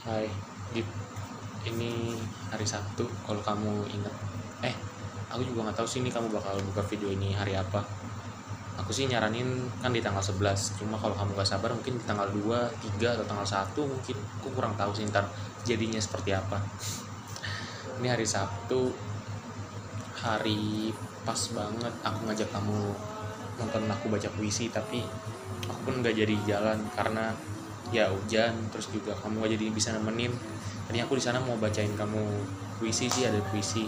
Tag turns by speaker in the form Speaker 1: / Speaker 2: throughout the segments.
Speaker 1: Hai, Gip. Ini hari Sabtu. Kalau kamu ingat, eh, aku juga nggak tahu sih ini kamu bakal buka video ini hari apa. Aku sih nyaranin kan di tanggal 11. Cuma kalau kamu gak sabar mungkin di tanggal 2, 3 atau tanggal 1 mungkin. Aku kurang tahu sih ntar jadinya seperti apa. Ini hari Sabtu. Hari pas banget aku ngajak kamu nonton aku baca puisi tapi aku pun nggak jadi jalan karena ya hujan terus juga kamu gak jadi bisa nemenin. Tadinya aku di sana mau bacain kamu puisi sih ada puisi.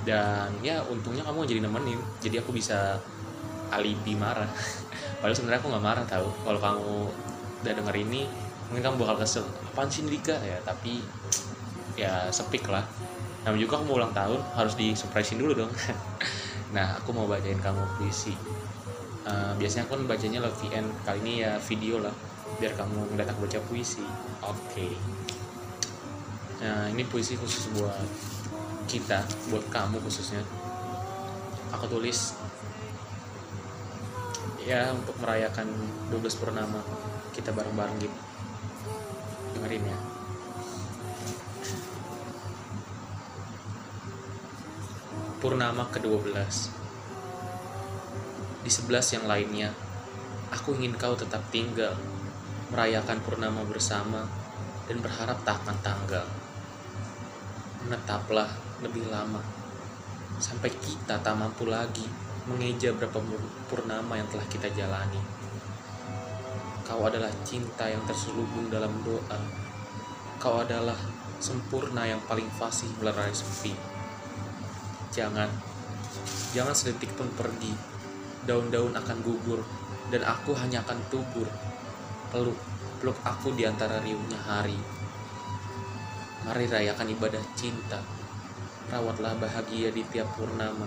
Speaker 1: Dan ya untungnya kamu jadi nemenin jadi aku bisa alibi marah. Padahal sebenarnya aku nggak marah tahu. Kalau kamu udah denger ini mungkin kamu bakal kesel. Apaan sih Dika ya tapi ya sepik lah. Namanya juga kamu ulang tahun harus di surprisein dulu dong. Nah aku mau bacain kamu puisi. Uh, biasanya aku kan bacanya love VN kali ini ya video lah biar kamu ngeliat aku baca puisi. Oke. Okay. nah ini puisi khusus buat kita buat kamu khususnya. Aku tulis ya untuk merayakan 12 purnama. Kita bareng-bareng gitu. Dengerin ya. Purnama ke-12 Di sebelas yang lainnya, aku ingin kau tetap tinggal merayakan purnama bersama dan berharap tak akan tanggal. Menetaplah lebih lama sampai kita tak mampu lagi mengeja berapa purnama yang telah kita jalani. Kau adalah cinta yang terselubung dalam doa. Kau adalah sempurna yang paling fasih melerai sepi. Jangan, jangan sedetik pun pergi. Daun-daun akan gugur dan aku hanya akan tubur peluk peluk aku di antara riuhnya hari. Mari rayakan ibadah cinta. Rawatlah bahagia di tiap purnama.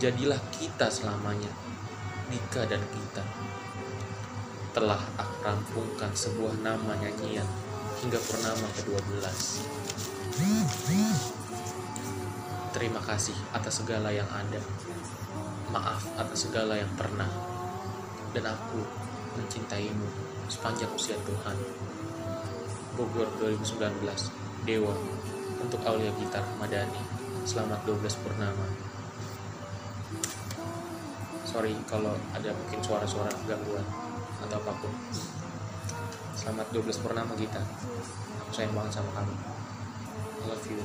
Speaker 1: Jadilah kita selamanya. Dika dan kita. Telah aku rampungkan sebuah nama nyanyian hingga purnama ke-12. Terima kasih atas segala yang ada. Maaf atas segala yang pernah. Dan aku mencintaimu sepanjang usia Tuhan. Bogor 2019, Dewa, untuk Aulia Gitar Madani, selamat 12 Purnama. Sorry kalau ada mungkin suara-suara gangguan atau apa pun. Selamat 12 Purnama kita. Aku sayang banget sama kamu. I love you.